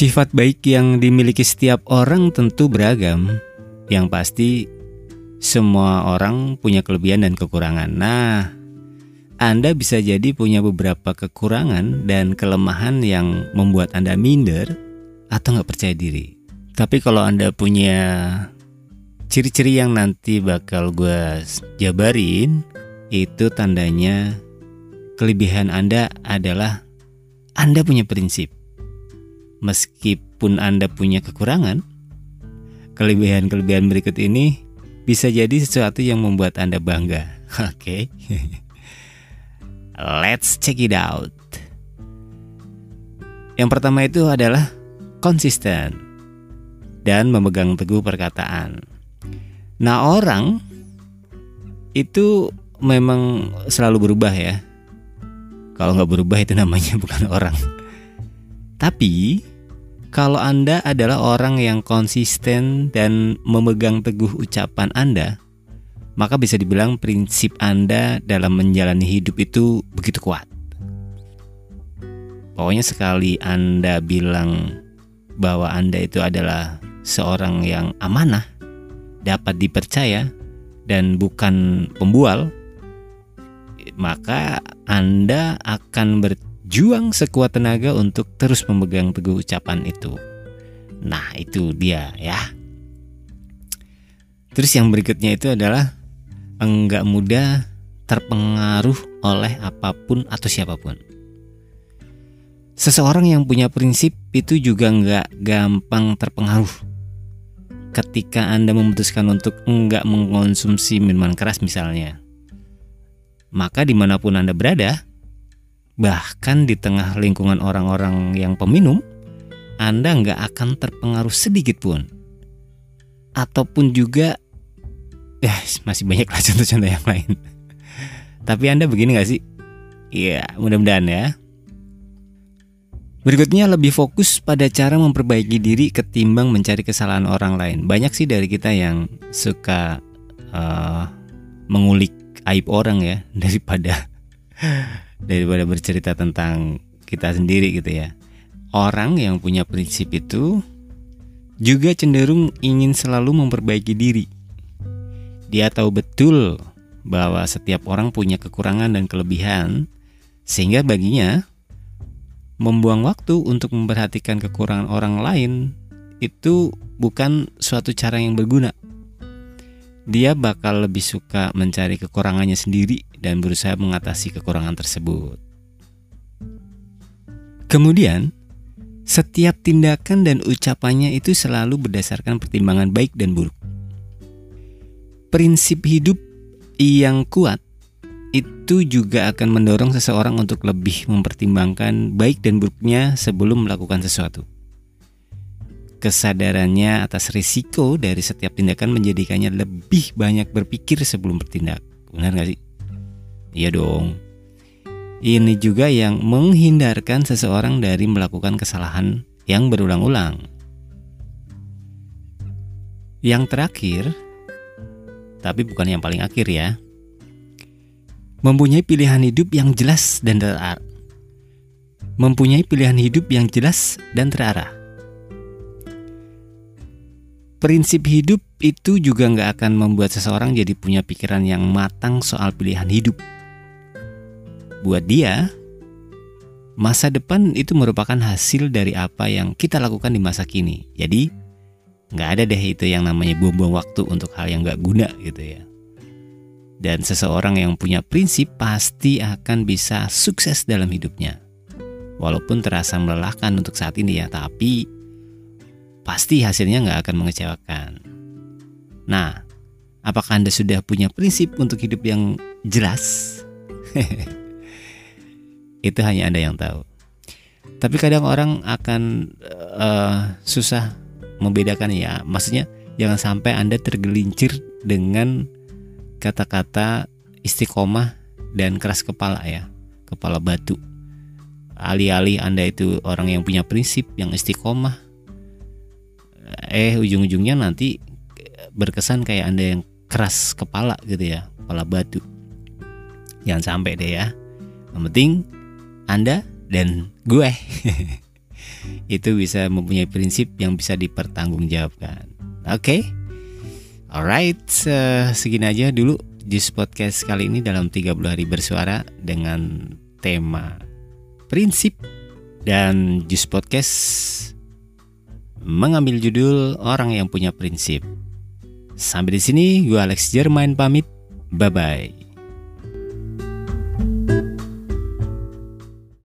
Sifat baik yang dimiliki setiap orang tentu beragam. Yang pasti semua orang punya kelebihan dan kekurangan. Nah, Anda bisa jadi punya beberapa kekurangan dan kelemahan yang membuat Anda minder atau nggak percaya diri. Tapi kalau Anda punya ciri-ciri yang nanti bakal gue jabarin, itu tandanya kelebihan Anda adalah Anda punya prinsip meskipun Anda punya kekurangan, kelebihan-kelebihan berikut ini bisa jadi sesuatu yang membuat Anda bangga. Oke. Okay? Let's check it out. Yang pertama itu adalah konsisten dan memegang teguh perkataan. Nah, orang itu memang selalu berubah ya. Kalau nggak berubah itu namanya bukan orang. Tapi kalau Anda adalah orang yang konsisten dan memegang teguh ucapan Anda, maka bisa dibilang prinsip Anda dalam menjalani hidup itu begitu kuat. Pokoknya sekali Anda bilang bahwa Anda itu adalah seorang yang amanah, dapat dipercaya, dan bukan pembual, maka Anda akan ber berjuang sekuat tenaga untuk terus memegang teguh ucapan itu. Nah, itu dia ya. Terus yang berikutnya itu adalah enggak mudah terpengaruh oleh apa pun atau siapa pun. Seseorang yang punya prinsip itu juga enggak gampang terpengaruh. Ketika Anda memutuskan untuk enggak mengkonsumsi minuman keras misalnya, maka di mana pun Anda berada, Bahkan di tengah lingkungan orang-orang yang peminum, Anda nggak akan terpengaruh sedikit pun. Ataupun juga, ya masih banyak lah contoh-contoh yang lain. Tapi Anda begini nggak sih? Iya, mudah-mudahan ya. Berikutnya lebih fokus pada cara memperbaiki diri ketimbang mencari kesalahan orang lain. Banyak sih dari kita yang suka uh, mengulik aib orang ya daripada daripada bercerita tentang kita sendiri gitu ya. Orang yang punya prinsip itu juga cenderung ingin selalu memperbaiki diri. Dia tahu betul bahwa setiap orang punya kekurangan dan kelebihan, sehingga baginya membuang waktu untuk memperhatikan kekurangan orang lain itu bukan suatu cara yang berguna. Dia bakal lebih suka mencari kekurangannya sendiri dan berusaha mengatasi kekurangan tersebut. Kemudian, setiap tindakan dan ucapannya itu selalu berdasarkan pertimbangan baik dan buruk. Prinsip hidup yang kuat itu juga akan mendorong seseorang untuk lebih mempertimbangkan baik dan buruknya sebelum melakukan sesuatu. Kesadarannya atas risiko dari setiap tindakan menjadikannya lebih banyak berpikir sebelum bertindak. Benar gak sih? Iya dong. Ini juga yang menghindarkan seseorang dari melakukan kesalahan yang berulang-ulang. Yang terakhir, tapi bukan yang paling akhir ya. Mempunyai pilihan hidup yang jelas dan terarah. Mempunyai pilihan hidup yang jelas dan terarah. Prinsip hidup itu juga nggak akan membuat seseorang jadi punya pikiran yang matang soal pilihan hidup Buat dia, masa depan itu merupakan hasil dari apa yang kita lakukan di masa kini. Jadi, nggak ada deh itu yang namanya buang-buang waktu untuk hal yang nggak guna gitu ya. Dan seseorang yang punya prinsip pasti akan bisa sukses dalam hidupnya. Walaupun terasa melelahkan untuk saat ini ya, tapi pasti hasilnya nggak akan mengecewakan. Nah, apakah Anda sudah punya prinsip untuk hidup yang jelas? itu hanya Anda yang tahu. Tapi kadang orang akan uh, susah membedakan ya. Maksudnya jangan sampai Anda tergelincir dengan kata-kata istiqomah dan keras kepala ya, kepala batu. Alih-alih Anda itu orang yang punya prinsip yang istiqomah, eh ujung-ujungnya nanti berkesan kayak Anda yang keras kepala gitu ya, kepala batu. Jangan sampai deh ya. Yang penting anda dan gue. itu bisa mempunyai prinsip yang bisa dipertanggungjawabkan. Oke, okay? alright, uh, segini aja dulu Jus Podcast kali ini dalam 30 hari bersuara dengan tema prinsip dan Jus Podcast mengambil judul orang yang punya prinsip. Sampai di sini, gue Alex Jermain pamit. Bye bye.